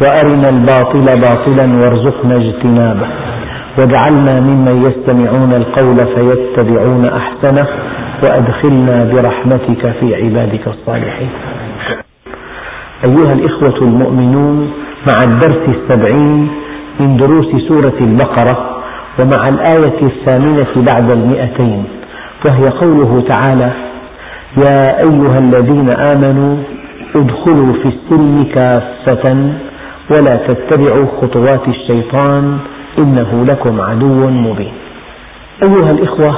وأرنا الباطل باطلا وارزقنا اجتنابه. واجعلنا ممن يستمعون القول فيتبعون أحسنه وأدخلنا برحمتك في عبادك الصالحين. أيها الإخوة المؤمنون مع الدرس السبعين من دروس سورة البقرة ومع الآية الثامنة بعد المئتين وهي قوله تعالى يا أيها الذين آمنوا ادخلوا في السلم كافة ولا تتبعوا خطوات الشيطان إنه لكم عدو مبين. أيها الإخوة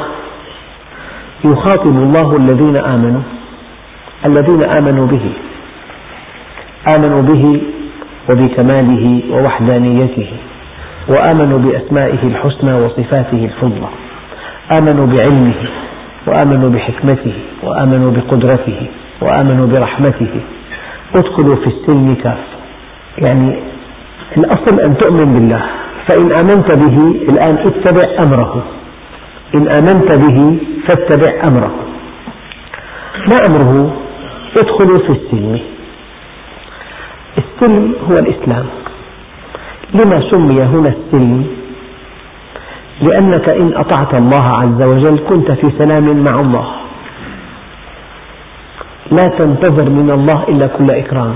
يخاطب الله الذين آمنوا الذين آمنوا به آمنوا به وبكماله ووحدانيته وآمنوا بأسمائه الحسنى وصفاته الفضلى آمنوا بعلمه وآمنوا بحكمته وآمنوا بقدرته وآمنوا برحمته. ادخلوا في السلم كافة. يعني الأصل أن تؤمن بالله فإن آمنت به الآن اتبع أمره. إن آمنت به فاتبع أمره. ما أمره؟ ادخلوا في السلم. السلم هو الإسلام. لما سمي هنا السلم؟ لأنك إن أطعت الله عز وجل كنت في سلام مع الله. لا تنتظر من الله إلا كل إكرام.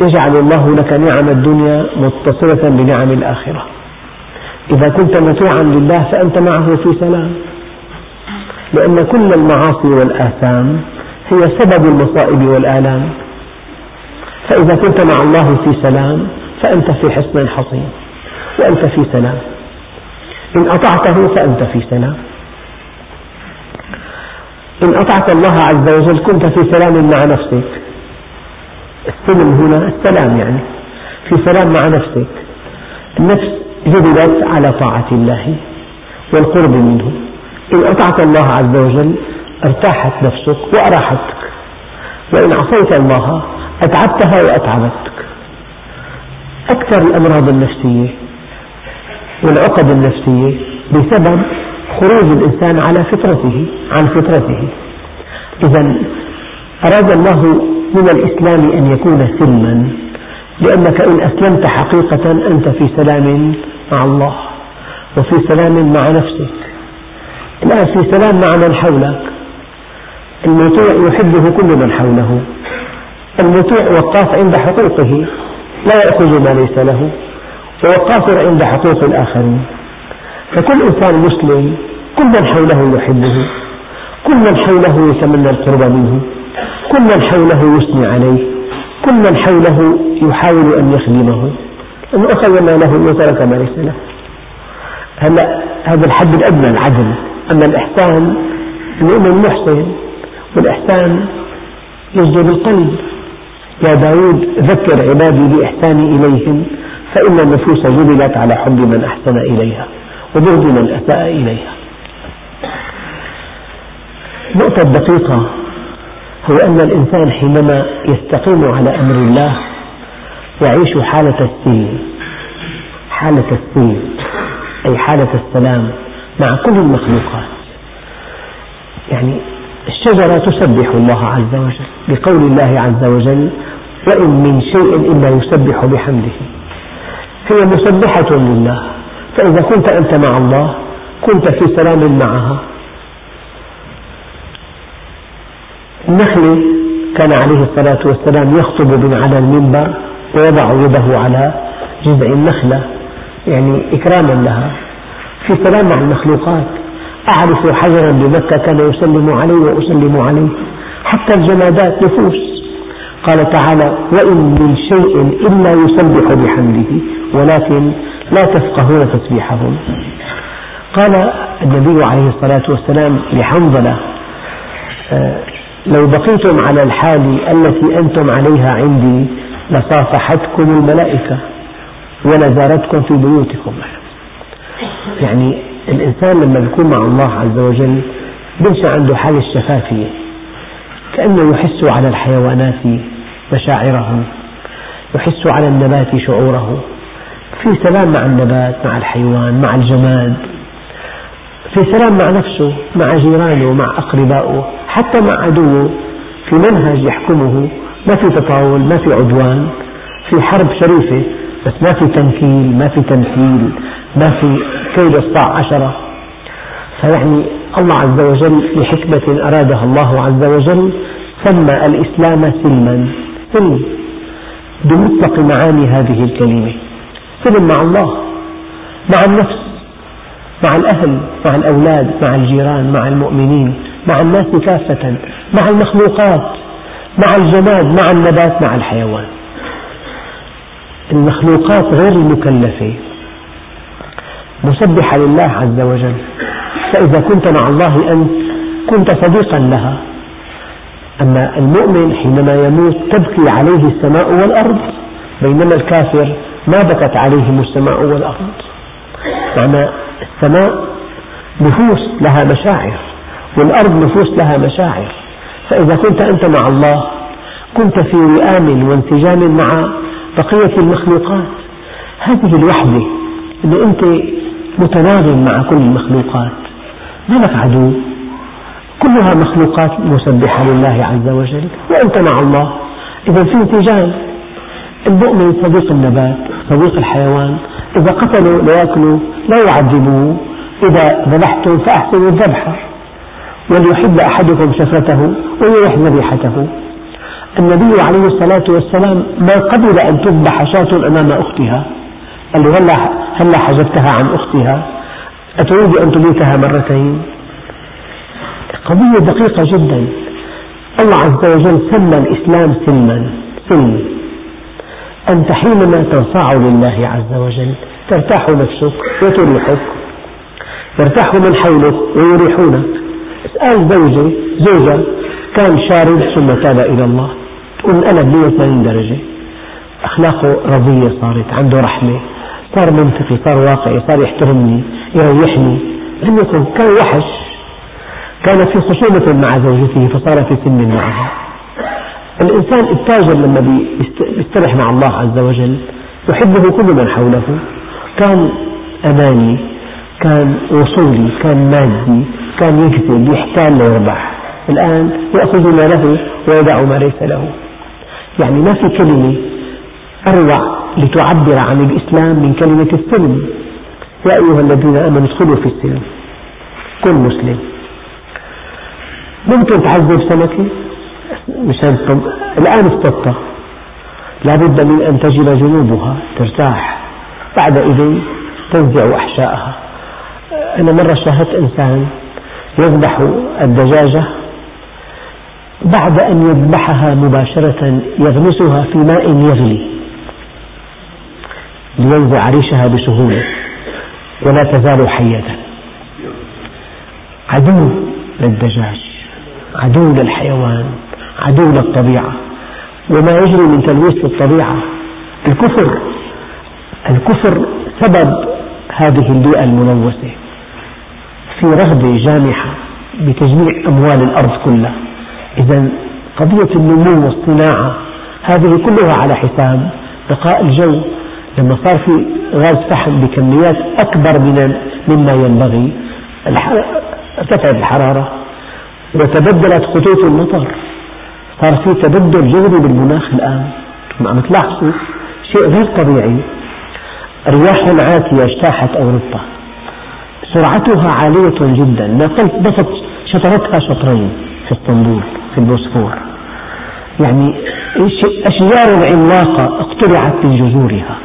يجعل الله لك نعم الدنيا متصلة بنعم الآخرة. إذا كنت مطيعا لله فأنت معه في سلام. لأن كل المعاصي والآثام هي سبب المصائب والآلام. فإذا كنت مع الله في سلام فأنت في حصن حصين وأنت في سلام. إن أطعته فأنت في سلام. إن أطعت الله عز وجل كنت في سلام مع نفسك السلم هنا السلام يعني في سلام مع نفسك. النفس جبلت على طاعة الله والقرب منه. إن أطعت الله عز وجل ارتاحت نفسك وأراحتك. وإن عصيت الله أتعبتها وأتعبتك. أكثر الأمراض النفسية والعقد النفسية بسبب خروج الإنسان على فطرته عن فطرته. إذا أراد الله من الإسلام أن يكون سلما لأنك إن أسلمت حقيقة أنت في سلام مع الله وفي سلام مع نفسك. الآن في سلام مع من حولك. المطيع يحبه كل من حوله. المطيع وقاف عند حقوقه لا يأخذ ما ليس له وقاصر عند حقوق الآخرين. فكل إنسان مسلم كل من حوله يحبه كل من حوله يتمنى القرب منه. كل من حوله يثني عليه كل من حوله يحاول أن يخدمه. أنه أخذ ما له وترك ما ليس له. هلا هذا الحد الأدنى العدل. أما الإحسان المؤمن محسن والإحسان يصدر بالقلب. يا داود ذكر عبادي بإحساني إليهم فإن النفوس جبلت على حب من أحسن إليها وبغض من أساء إليها. نقطة دقيقة. هو أن الإنسان حينما يستقيم على أمر الله يعيش حالة السلم حالة السلم أي حالة السلام مع كل المخلوقات. يعني الشجرة تسبح الله عز وجل بقول الله عز وجل وإن من شيء إلا يسبح بحمده هي مسبحة لله فإذا كنت أنت مع الله كنت في سلام معها. النخلة كان عليه الصلاة والسلام يخطب من على المنبر ويضع يده على جذع النخلة يعني إكراما لها. في سلام مع المخلوقات. أعرف حجرا بمكة كان يسلم علي وأسلم عليه حتى الجمادات نفوس. قال تعالى وإن من شيء إلا يسبح بحمده ولكن لا تفقهون تسبيحهم. قال النبي عليه الصلاة والسلام لحنظلة لو بقيتم على الحال التي أنتم عليها عندي لصافحتكم الملائكة ولا زارتكم في بيوتكم. يعني الإنسان لما يكون مع الله عز وجل بنشأ عنده حالة الشفافية كأنه يحس على الحيوانات مشاعره يحس على النبات شعوره. في سلام مع النبات مع الحيوان مع الجماد. في سلام مع نفسه مع جيرانه مع أقربائه. حتى مع عدوه في منهج يحكمه ما في تطاول ما في عدوان في حرب شريفة بس ما في تنكيل ما في تمثيل ما في كيد الصاع عشرة. فيعني الله عز وجل لحكمة أرادها الله عز وجل سمى الإسلام سلما سلم. بمطلق معاني هذه الكلمة. سلم مع الله مع النفس مع الأهل مع الأولاد مع الجيران مع المؤمنين. مع الناس كافة مع المخلوقات مع الجماد مع النبات مع الحيوان. المخلوقات غير المكلفة. مسبحة لله عز وجل. فإذا كنت مع الله أنت كنت صديقا لها. أما المؤمن حينما يموت تبكي عليه السماء والأرض بينما الكافر ما بكت عليهم السماء والأرض. معنى السماء نفوس لها مشاعر. والأرض نفوس لها مشاعر. فإذا كنت أنت مع الله كنت في وئام وانسجام مع بقية المخلوقات. هذه الوحدة أن أنت متناغم مع كل المخلوقات. ما لك عدو؟ كلها مخلوقات مسبحة لله عز وجل. وأنت مع الله. إذا في انسجام المؤمن صديق النبات صديق الحيوان إذا قتلوا ليأكلوا لا يعذبوه إذا ذبحتم فأحسنوا الذبح. وليحب أحدكم شفرته ويريح ذبيحته. النبي عليه الصلاة والسلام ما قبل أن تذبح شاة أمام أختها قال له هلا هلا حجبتها عن أختها؟ أتريد أن تميتها مرتين؟ قضية دقيقة جدا. الله عز وجل سمى الإسلام سلما سلم. أنت حينما تنصاع لله عز وجل ترتاح نفسك وتريحك. يرتاح من حولك ويريحونك. أسأل زوجة زوجة كان شارد ثم تاب إلى الله. تقول أنا 180 درجة. أخلاقه رضية صارت عنده رحمة. صار منطقي صار واقعي صار يحترمني يريحني لم يكن كان وحش. كان في خصومة مع زوجته فصار في سن معها. الإنسان التاجر لما يسترح مع الله عز وجل يحبه كل من حوله. كان أماني. كان وصولي كان مادي كان يكذب يحتال ليربح الآن يأخذ ما له ويدع ما ليس له. يعني ما في كلمة أروع لتعبر عن الإسلام من كلمة السلم. يا أيها الذين آمنوا ادخلوا في السلم. كن مسلم. ممكن تعذب سمكة؟ مشان الآن اصطدت. لابد من أن تجد جنوبها ترتاح. بعد إذن تنزع أحشاءها. أنا مرة شاهدت إنسان يذبح الدجاجة بعد أن يذبحها مباشرة يغمسها في ماء يغلي لينزع ريشها بسهولة ولا تزال حية. عدو للدجاج عدو للحيوان عدو للطبيعة. وما يجري من تلويث للطبيعة الكفر الكفر سبب هذه البيئة الملوثة. في رغبة جامحة بتجميع أموال الأرض كلها. إذا قضية النمو والصناعة هذه كلها على حساب بقاء الجو. لما صار في غاز فحم بكميات أكبر من مما ينبغي ارتفعت الحرارة وتبدلت خطوط المطر. صار في تبدل جذري بالمناخ الآن. عم تلاحظوا شيء غير طبيعي. رياح عاتية اجتاحت أوروبا. سرعتها عالية جدا. نفت شطرتها شطرين في اسطنبول في البوسفور. يعني أشجار عملاقة اقتلعت من جذورها.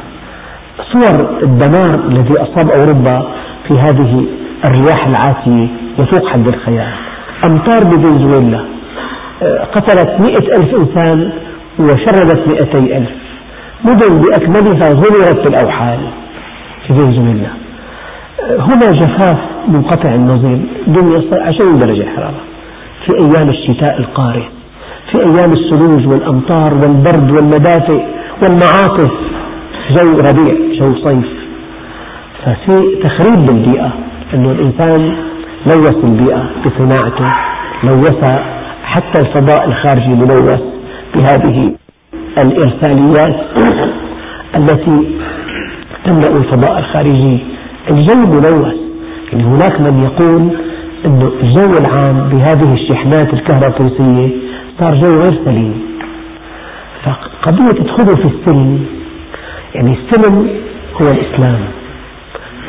صور الدمار الذي أصاب أوروبا في هذه الرياح العاتية يفوق حد الخيال. أمطار بفنزويلا. قتلت مئة ألف إنسان وشردت مئتي ألف. مدن بأكملها غمرت بالأوحال في فنزويلا. هنا جفاف منقطع النظير دنيا عشرين درجة حرارة. في أيام الشتاء القارس في أيام الثلوج والأمطار والبرد والمدافئ والمعاصف جو ربيع جو صيف. ففي تخريب بالبيئة أنه الإنسان لوث البيئة بصناعته لوث حتى الفضاء الخارجي ملوث بهذه الإرساليات التي تملأ الفضاء الخارجي الجو ملوث. يعني هناك من يقول أن الجو العام بهذه الشحنات الكهروطيسية صار جو غير سليم. فقضية تدخلوا في السلم يعني السلم هو الإسلام.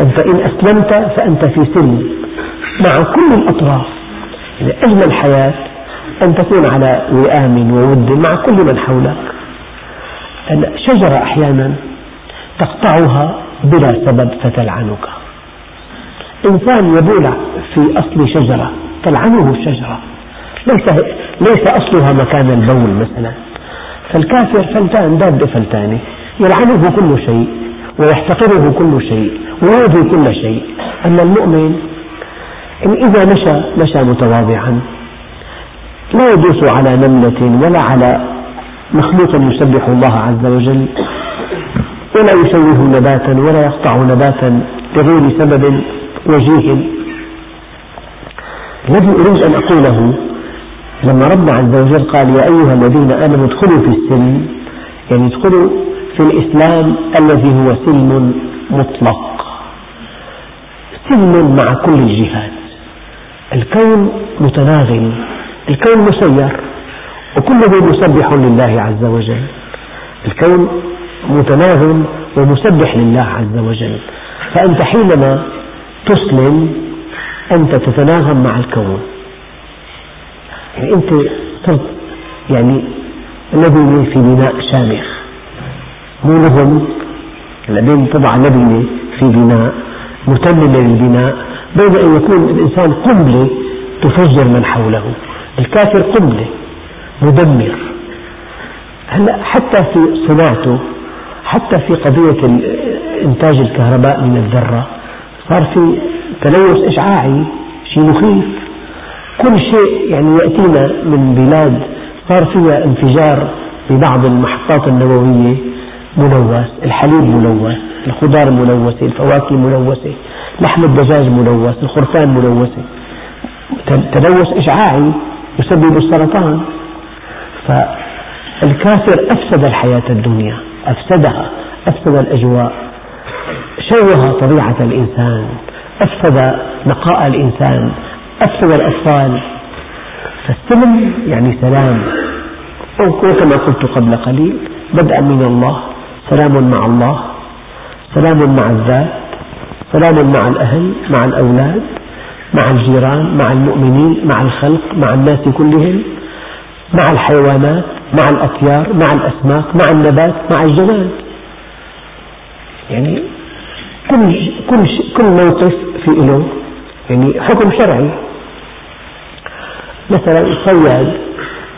أنت إن أسلمت فأنت في سلم. مع كل الأطراف يعني أجمل الحياة أن تكون على وئام وود مع كل من حولك. الشجرة أحيانا تقطعها بلا سبب فتلعنك. إنسان يبول في أصل شجرة تلعنه الشجرة. ليس, ليس أصلها مكان البول مثلا. فالكافر فلتان داب فلتانة يلعنه كل شيء ويحتقره كل شيء ويؤذي كل شيء. أما المؤمن إن إذا مشى مشى متواضعا لا يدوس على نملة ولا على مخلوق يسبح الله عز وجل. ولا يشوه نباتا ولا يقطع نباتا بغير سبب وجيه. الذي أريد أن أقوله لما ربنا عز وجل قال يا أيها الذين آمنوا ادخلوا في السلم يعني ادخلوا في الإسلام الذي هو سلم مطلق. سلم مع كل الجهات الكون متناغم الكون مسير وكله مسبح لله عز وجل. الكون متناغم ومسبح لله عز وجل. فأنت حينما تسلم أنت تتناغم مع الكون. يعني أنت صرت يعني لبنة في بناء شامخ مو نظم لبن تضع لبنة في بناء متممة للبناء بين أن يكون الإنسان قنبلة تفجر من حوله. الكافر قنبلة مدمر. هلا حتى في صناعته حتى في قضية إنتاج الكهرباء من الذرة صار في تلوث إشعاعي شيء مخيف. كل شيء يعني يأتينا من بلاد صار فيها انفجار ببعض المحطات النووية ملوث الحليب ملوث الخضار ملوثة الفواكه ملوثة لحم الدجاج ملوث الخرفان ملوثة. تلوث إشعاعي يسبب السرطان. فالكافر أفسد الحياة الدنيا. أفسدها أفسد الأجواء. شوه طبيعة الإنسان أفسد نقاء الإنسان أفسد الأطفال. فالسلم يعني سلام. وكما قلت قبل قليل بدءا من الله سلام مع الله سلام مع الذات سلام مع الأهل مع الأولاد مع الجيران مع المؤمنين مع الخلق مع الناس كلهم مع الحيوانات مع الأطيار مع الأسماك مع النبات مع الجماد يعني كل كل كل موقف في له يعني حكم شرعي. مثلا صياد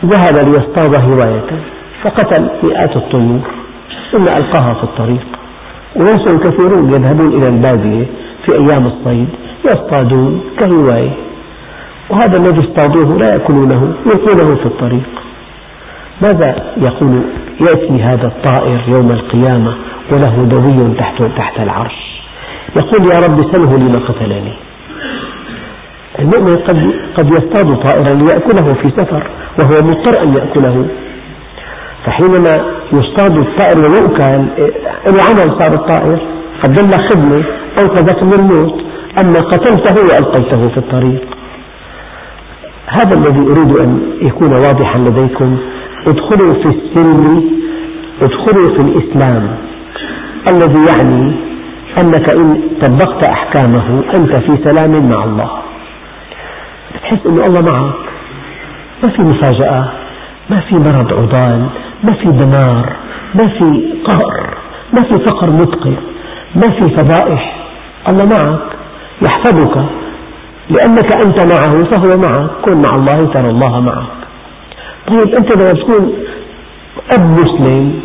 ذهب ليصطاد هواية فقتل مئات الطيور ثم ألقاها في الطريق. وناس كثيرون يذهبون إلى البادية في أيام الصيد يصطادون كهواية. وهذا الذي اصطادوه لا يأكلونه يلقونه في الطريق. ماذا يقول يأتي هذا الطائر يوم القيامة وله دوي تحت, تحت العرش؟ يقول يا رب سله لما قتلني. المؤمن قد, قد يصطاد طائرا ليأكله في سفر وهو مضطر أن يأكله. فحينما يصطاد الطائر ويؤكل له عمل صار الطائر قدم له خدمة أنقذك من الموت أما قتلته وألقيته في الطريق. هذا الذي أريد أن يكون واضحا لديكم. ادخلوا في السلم ادخلوا في الإسلام. الذي يعني أنك إن طبقت أحكامه أنت في سلام مع الله. تحس أن الله معك. ما في مفاجأة ما في مرض عضال ما في دمار ما في قهر ما في فقر مدقر ما في فضائح. الله معك يحفظك. لأنك أنت معه فهو معك. كن مع الله ترى الله معك. طيب أنت لما تكون أب مسلم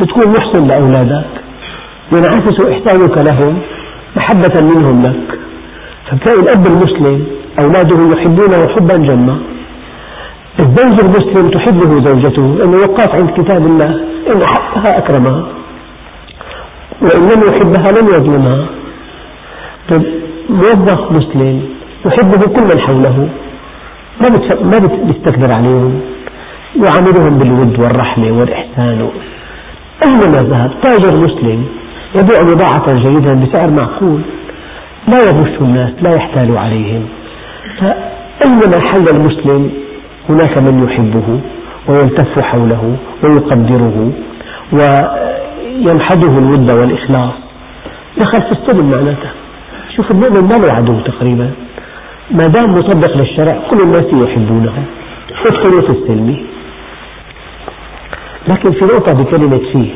بتكون محسن لأولادك ينعكس إحسانك لهم محبة منهم لك. فتلاقي الأب المسلم أولاده يحبونه حبا جما. الزوج المسلم تحبه زوجته لأنه وقاف عند كتاب الله إن أحبها أكرمها وإن لم يحبها لم يظلمها. طيب موظف مسلم يحبه كل من حوله. ما بيستكبر عليهم. يعاملهم بالود والرحمة والإحسان. أينما ذهب تاجر مسلم يبيع بضاعة جيدة بسعر معقول. لا يغش الناس لا يحتال عليهم. فأينما حل المسلم هناك من يحبه ويلتف حوله ويقدره ويمحضه الود والإخلاص. دخل في السلم معناته. شوف المؤمن ما له عدو تقريبا. ما دام مطبق للشرع كل الناس يحبونه. ادخلوا في السلم. لكن في نقطة بكلمة فيه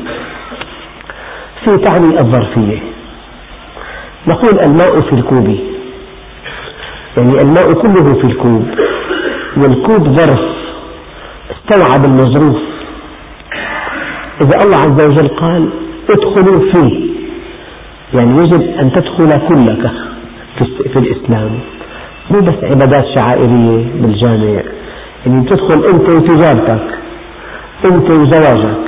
في تعني الظرفية. نقول الماء في الكوب. يعني الماء كله في الكوب. والكوب ظرف. استوعب المظروف. إذا الله عز وجل قال ادخلوا فيه يعني يجب أن تدخل كلك في الإسلام. مو بس عبادات شعائرية بالجامع. يعني تدخل أنت وتجارتك أنت وزواجك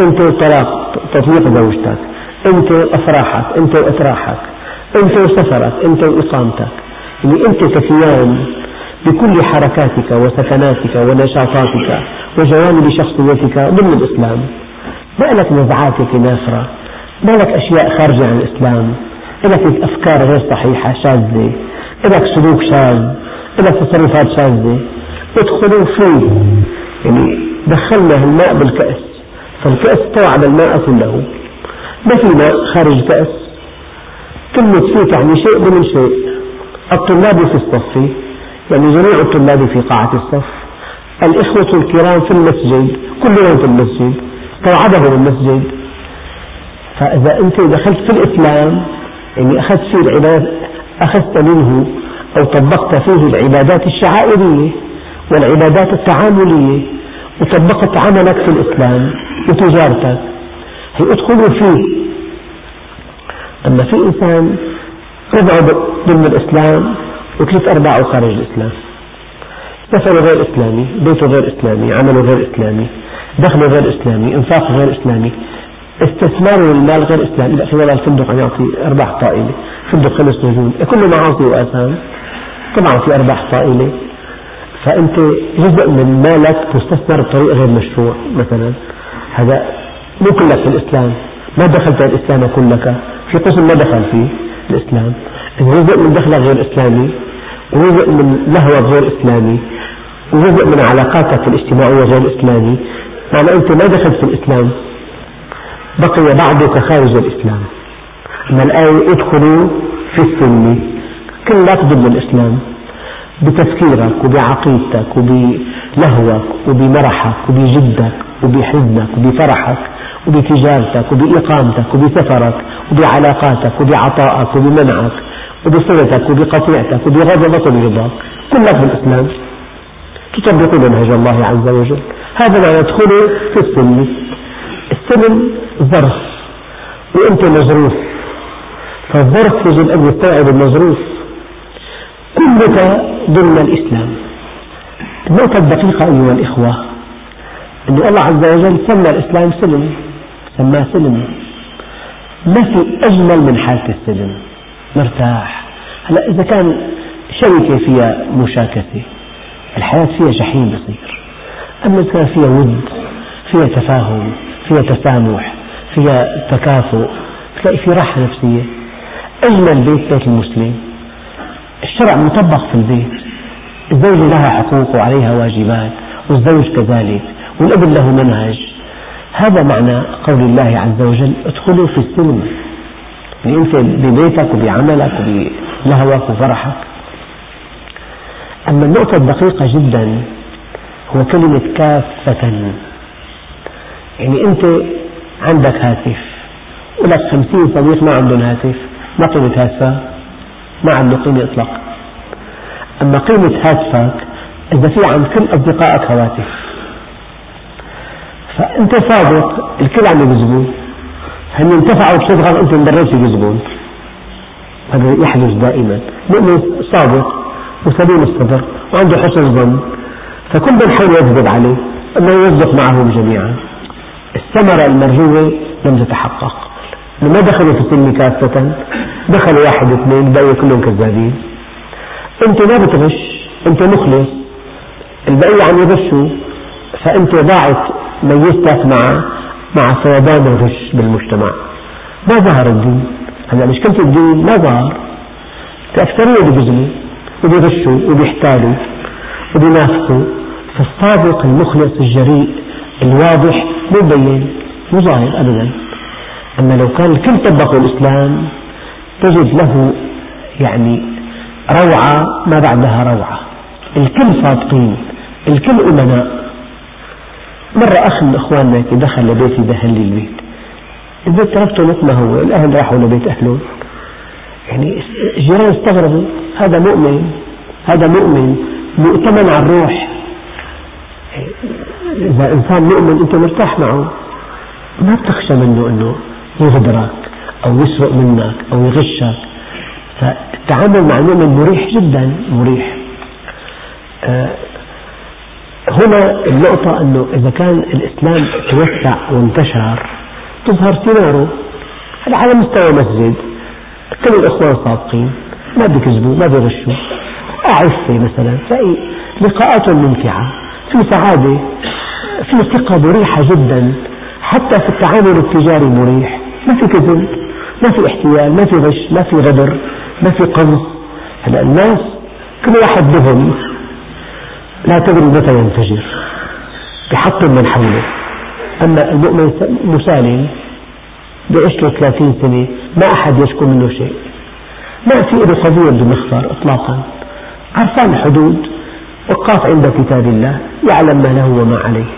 أنت وطلاق تطليق زوجتك أنت وأفراحك أنت وأفراحك أنت وسفرك أنت وإقامتك. يعني أنت ككيان بكل حركاتك وسكناتك ونشاطاتك وجوانب شخصيتك ضمن الإسلام. ما لك نزعات نافرة ما لك أشياء خارجة عن الإسلام لك أفكار غير صحيحة شاذة. لك سلوك شاذ لك تصرفات شاذة ادخلوا فيه. يعني دخلنا الماء بالكأس. فالكأس استوعب الماء كله. ما في ماء خارج الكأس. كلمة فيه تعني شيء ضمن شيء. الطلاب في الصف. يعني جميع الطلاب في قاعة الصف. الإخوة الكرام في المسجد. كلهم في المسجد. توعدهم المسجد. فإذا أنت دخلت في الإسلام يعني أخذت فيه العبادات أخذت منه أو طبقت فيه العبادات الشعائرية والعبادات التعاملية وطبقت عملك في الإسلام وتجارتك. هي ادخلوا فيه. أما في إنسان ربعه ضمن الإسلام وثلاث أرباعه خارج الإسلام. سفره غير إسلامي بيته غير إسلامي عمله غير إسلامي دخله غير إسلامي إنفاقه غير إسلامي. استثماره المال غير إسلامي. لا في الفندق عم يعطي أرباح طائلة. فندق خمس نجوم كله معاصي وآثام طبعا في أرباح طائلة. فأنت جزء من مالك مستثمر بطريقة غير مشروع مثلا. هذا مو كلك في الإسلام. ما دخلت الإسلام كلك. في قسم ما دخل فيه الإسلام. جزء من دخلك غير إسلامي. وجزء من لهوك غير إسلامي. وجزء من علاقاتك الاجتماعية غير إسلامي. معنى أنت ما دخلت في الإسلام. بقي بعضك خارج الإسلام. أما الآية ادخلوا في السلم كلك ضد الإسلام. بتفكيرك وبعقيدتك وبلهوك وبمرحك وبجدك وبحزنك وبفرحك وبتجارتك وبإقامتك وبسفرك وبعلاقاتك وبعطائك وبمنعك وبصلتك وبقطيعتك وبغضبك وبرضاك. كلك بالإسلام. تطبق منهج الله عز وجل. هذا ما يدخل في السلم السلم ظرف وأنت مظروف. فالظرف يجب أن يستوعب المظروف كلك ضمن الإسلام. النقطة الدقيقة أيها الإخوة؟ أن الله عز وجل سمى الإسلام سلم سماه سلم. ما في أجمل من حالة السلم؟ مرتاح. هلا إذا كان شركة فيها مشاكسة الحياة فيها جحيم بصير. أما إذا كان فيها ود فيها تفاهم فيها تسامح فيها تكافؤ تلاقي في راحة نفسية. أجمل بيت بيت المسلم الشرع مطبق في البيت. الزوجة لها حقوق وعليها واجبات والزوج كذلك والابن له منهج. هذا معنى قول الله عز وجل ادخلوا في السلم. يعني أنت ببيتك وبعملك وبلهوك وفرحك. أما النقطة الدقيقة جدا هو كلمة كافة. يعني أنت عندك هاتف ولك خمسين صديق ما عندهم هاتف ما قيمة هاتفك ما عنده قيمة إطلاقا أما قيمة هاتفك إذا في عند كل أصدقائك هواتف. فأنت صادق الكل عم يكذبوا هن انتفعوا بصدقك أنت انضريت يكذبون هذا يحدث دائما. مؤمن صادق وسليم الصدر وعنده حسن ظن فكل من حول يكذب عليه أنه يصدق معهم جميعا. الثمرة المرجوة لم تتحقق. ما دخلوا في السلم كافة دخلوا واحد اثنين الباقي كلهم كذابين. أنت ما بتغش أنت مخلص. البقية عم يغشوا. فأنت ضاعت ميزتك مع مع فيضان الغش بالمجتمع. ما ظهر الدين. هلا مشكلة الدين ما ظهر. الأكثرية بيجزموا وبيغشوا وبيحتالوا وبينافقوا. فالصادق المخلص الجريء الواضح مو مبين مو ظاهر أبدا. أما لو كان الكل طبقوا الإسلام تجد له يعني روعة ما بعدها روعة. الكل صادقين الكل أمناء. مرة أخ من إخواننا دخل لبيتي دهن لي البيت. البيت تركته مثل ما هو الأهل راحوا لبيت أهلهم يعني الجيران استغربوا هذا مؤمن هذا مؤمن مؤتمن على الروح. إذا إنسان مؤمن أنت مرتاح معه. ما بتخشى منه أنه يغدرك أو يسرق منك أو يغشك. فالتعامل مع المؤمن مريح جدا مريح. آه، هنا النقطة أنه إذا كان الإسلام توسع وانتشر تظهر ثماره هذا على مستوى مسجد. كل الإخوان صادقين. ما بيكذبوا ما بيغشوا. أعفة مثلا تلاقي لقاءات ممتعة في سعادة في ثقة مريحة جدا حتى في التعامل التجاري مريح. ما في كذب ما في احتيال ما في غش ما في غدر ما في قنص هلا الناس كل واحد بهم لا تدري متى ينفجر. بحطم من حوله. أما المؤمن مسالم بيعيش له 30 سنة ما أحد يشكو منه شيء. ما في له قضية بمخفر إطلاقا. عرفان الحدود وقاف عند كتاب الله يعلم ما له وما عليه.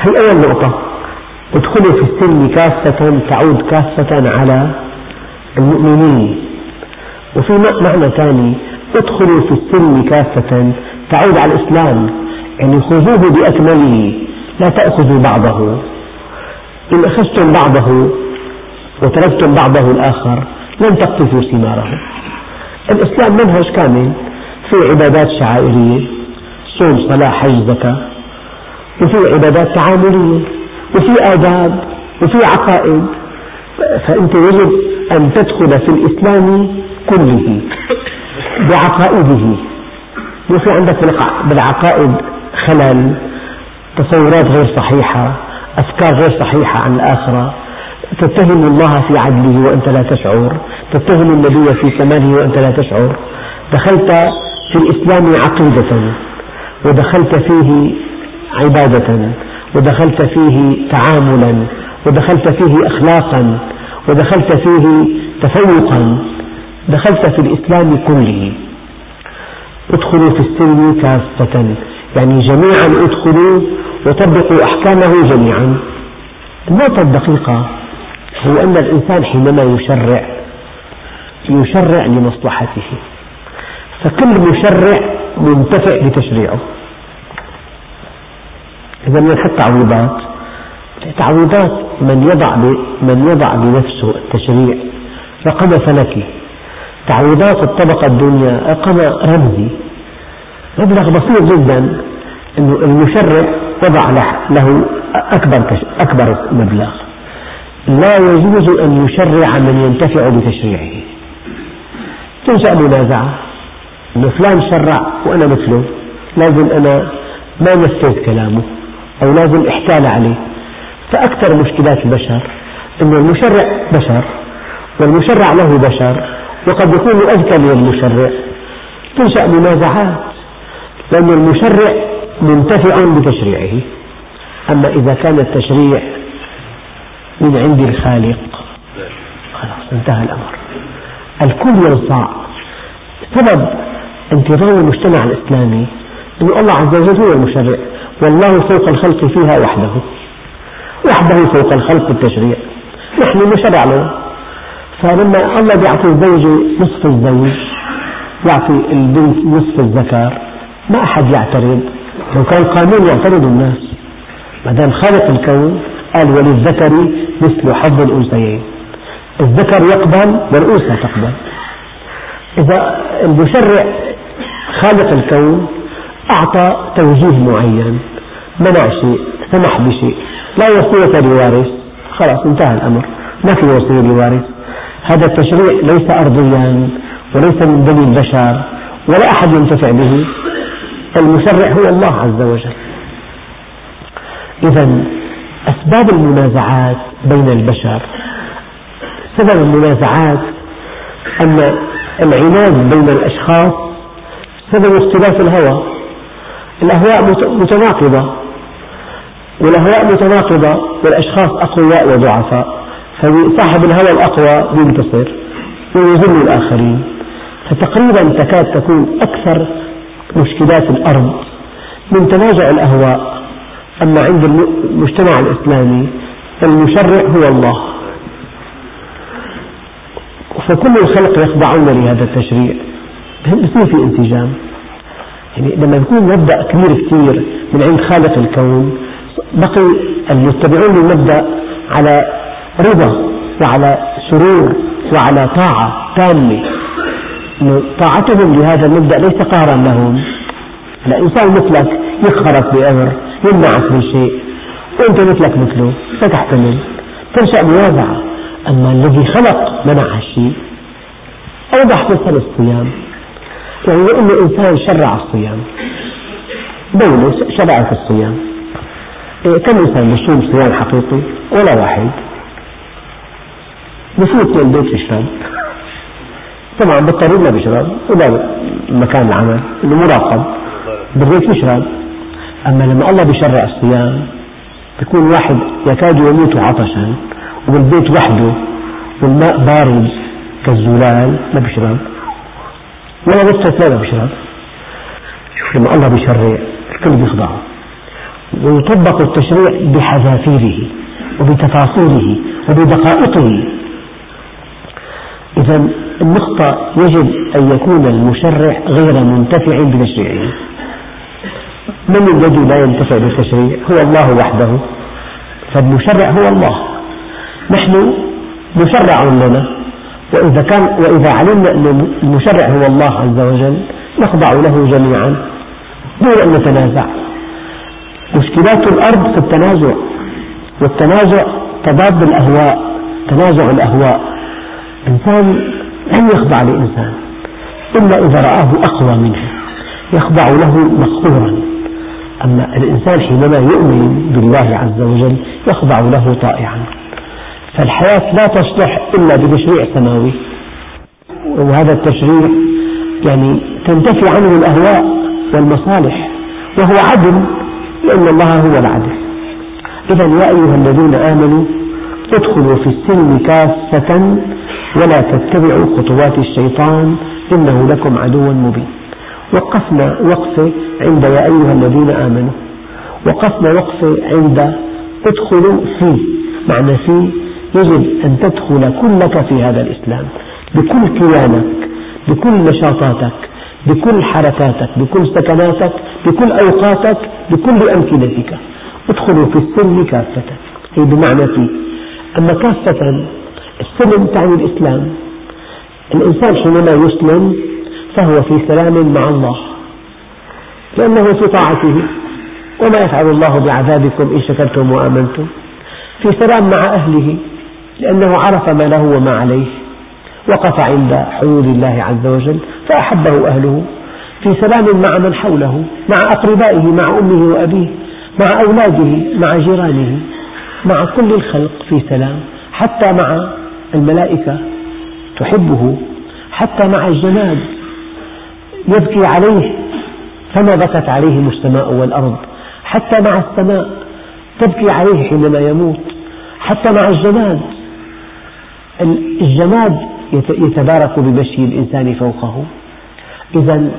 هي أول نقطة ادخلوا في السلم كافة تعود كافة على المؤمنين. وفي معنى ثاني ادخلوا في السلم كافة تعود على الإسلام. يعني خذوه بأكمله لا تأخذوا بعضه. إن أخذتم بعضه وتركتم بعضه الآخر لن تقطفوا ثماره. الإسلام منهج كامل. في عبادات شعائرية صوم صلاة حج زكاة وفي عبادات تعاملية وفي آداب وفي عقائد. فأنت يجب أن تدخل في الإسلام كله بعقائده. وفي عندك بالعقائد خلل تصورات غير صحيحة أفكار غير صحيحة عن الآخرة. تتهم الله في عدله وأنت لا تشعر. تتهم النبي في كماله وأنت لا تشعر. دخلت في الإسلام عقيدة ودخلت فيه عبادة ودخلت فيه تعاملا ودخلت فيه أخلاقا ودخلت فيه تفوقا دخلت في الإسلام كله. ادخلوا في السلم كافة يعني جميعا ادخلوا وطبقوا أحكامه جميعا. النقطة الدقيقة هو أن الإنسان حينما يشرع يشرع لمصلحته. فكل مشرع منتفع بتشريعه. إذا بنحط تعويضات. تعويضات من يضع من يضع بنفسه التشريع. رقم فلكي تعويضات الطبقة الدنيا رقم رمزي. مبلغ بسيط جدا أنه المشرع وضع له أكبر أكبر مبلغ. لا يجوز أن يشرع من ينتفع بتشريعه. تنشأ منازعة أنه فلان شرع وأنا مثله. لازم أنا ما نفذ كلامه أو لازم احتال عليه. فأكثر مشكلات البشر أن المشرع بشر والمشرع له بشر وقد يكون أذكى من المشرع. تنشأ منازعات لأن المشرع منتفع بتشريعه. أما إذا كان التشريع من عند الخالق خلاص انتهى الأمر. الكل ينصاع. سبب انتظام المجتمع الإسلامي. أن الله عز وجل هو المشرع. والله فوق الخلق فيها وحده. وحده فوق الخلق التشريع. نحن نشرع له. فلما الله يعطي الزوج نصف الزوج يعطي البنت نصف الذكر ما أحد يعترض. لو كان قانون يعترض الناس. ما دام خالق الكون قال وللذكر مثل حظ الأنثيين. الذكر يقبل والأنثى تقبل. إذا المشرع خالق الكون أعطى توجيه معين منع شيء سمح بشيء لا وصية لوارث. خلاص انتهى الأمر. ما في وصية لوارث. هذا التشريع ليس أرضيا وليس من بني البشر ولا أحد ينتفع به. المشرع هو الله عز وجل. إذا أسباب المنازعات بين البشر. سبب المنازعات أن العناد بين الأشخاص سبب اختلاف الهوى. الأهواء متناقضة. والأهواء متناقضة والأشخاص أقوياء وضعفاء. فصاحب الهوى الأقوى ينتصر ويذل الآخرين. فتقريبا تكاد تكون أكثر مشكلات الأرض من تنازع الأهواء. أما عند المجتمع الإسلامي المشرع هو الله. فكل الخلق يخضعون لهذا التشريع. بصير في انسجام يعني لما يكون مبدأ كبير كثير من عند خالق الكون بقي المتبعون للمبدأ على رضا وعلى سرور وعلى طاعة تامة. طاعتهم لهذا المبدأ ليس قهرا لهم. الإنسان مثلك يقهرك بأمر يمنعك من شيء. وأنت مثلك مثله فتحتمل تنشأ منازعة أما الذي خلق منع هالشيء أوضح مثل الصيام. يعني أن إنسان شرع الصيام. دولة شرعت الصيام. إيه كم إنسان بيصوم صيام حقيقي؟ ولا واحد. بفوت البيت يشرب طبعا بالطريق ما بيشرب ولا مكان العمل إنه مراقب بالبيت يشرب أما لما الله بيشرع الصيام بيكون واحد يكاد يموت عطشا وبالبيت وحده والماء بارد كالزلال ما بيشرب ولا نفسه ما بيشرب شوف لما الله بيشرع الكل بيخضع. ويطبق التشريع بحذافيره وبتفاصيله وبدقائقه. إذا النقطة يجب أن يكون المشرع غير منتفع بتشريعه من الذي لا ينتفع بالتشريع؟ هو الله وحده. فالمشرع هو الله. نحن مشرع لنا. وإذا, كان وإذا علمنا أن المشرع هو الله عز وجل نخضع له جميعا دون أن نتنازع. مشكلات الأرض في التنازع والتنازع تضاد الأهواء تنازع الأهواء. إنسان لن يخضع لإنسان إلا إذا رآه أقوى منه يخضع له مقهورا أما الإنسان حينما يؤمن بالله عز وجل يخضع له طائعا. فالحياة لا تصلح إلا بتشريع سماوي. وهذا التشريع يعني تنتفي عنه الأهواء والمصالح وهو عدل لأن الله هو العدل. إذا يا أيها الذين آمنوا ادخلوا في السلم كافة ولا تتبعوا خطوات الشيطان إنه لكم عدو مبين. وقفنا وقفة عند يا أيها الذين آمنوا. وقفنا وقفة عند ادخلوا فيه معنى فيه يجب أن تدخل كلك في هذا الإسلام بكل كيانك بكل نشاطاتك بكل حركاتك بكل سكناتك بكل أوقاتك بكل أمكنتك. ادخلوا في السلم كافة أي بمعنى فيه؟ أما كافة السلم تعني الإسلام. الإنسان حينما يسلم فهو في سلام مع الله لأنه في طاعته. وما يفعل الله بعذابكم إن شكرتم وآمنتم. في سلام مع أهله. لأنه عرف ما له وما عليه وقف عند حدود الله عز وجل فأحبه أهله في سلام مع من حوله مع أقربائه مع أمه وأبيه مع أولاده مع جيرانه مع كل الخلق في سلام حتى مع الملائكة تحبه حتى مع الجماد يبكي عليه فما بكت عليهم السماء والأرض حتى مع السماء تبكي عليه حينما يموت حتى مع الجماد الجماد يتبارك بمشي الإنسان فوقه. إذا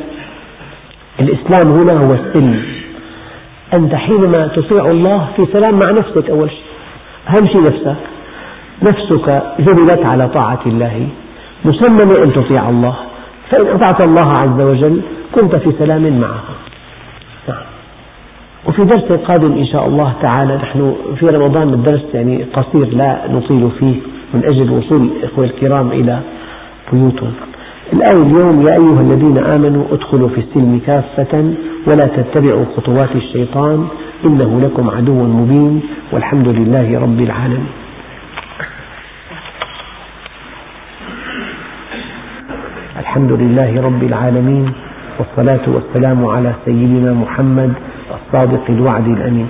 الإسلام هنا هو السلم أنت حينما تطيع الله في سلام مع نفسك أول شيء. أهم شيء نفسك. نفسك جبلت على طاعة الله. مسمى أن تطيع الله. فإن أطعت الله عز وجل كنت في سلام معه. نعم. وفي درس قادم إن شاء الله تعالى نحن في رمضان الدرس يعني قصير لا نطيل فيه. من أجل وصول إخوة الكرام إلى بيوتهم. الآية اليوم يا أيها الذين آمنوا ادخلوا في السلم كافة ولا تتبعوا خطوات الشيطان إنه لكم عدو مبين والحمد لله رب العالمين. الحمد لله رب العالمين والصلاة والسلام على سيدنا محمد الصادق الوعد الأمين.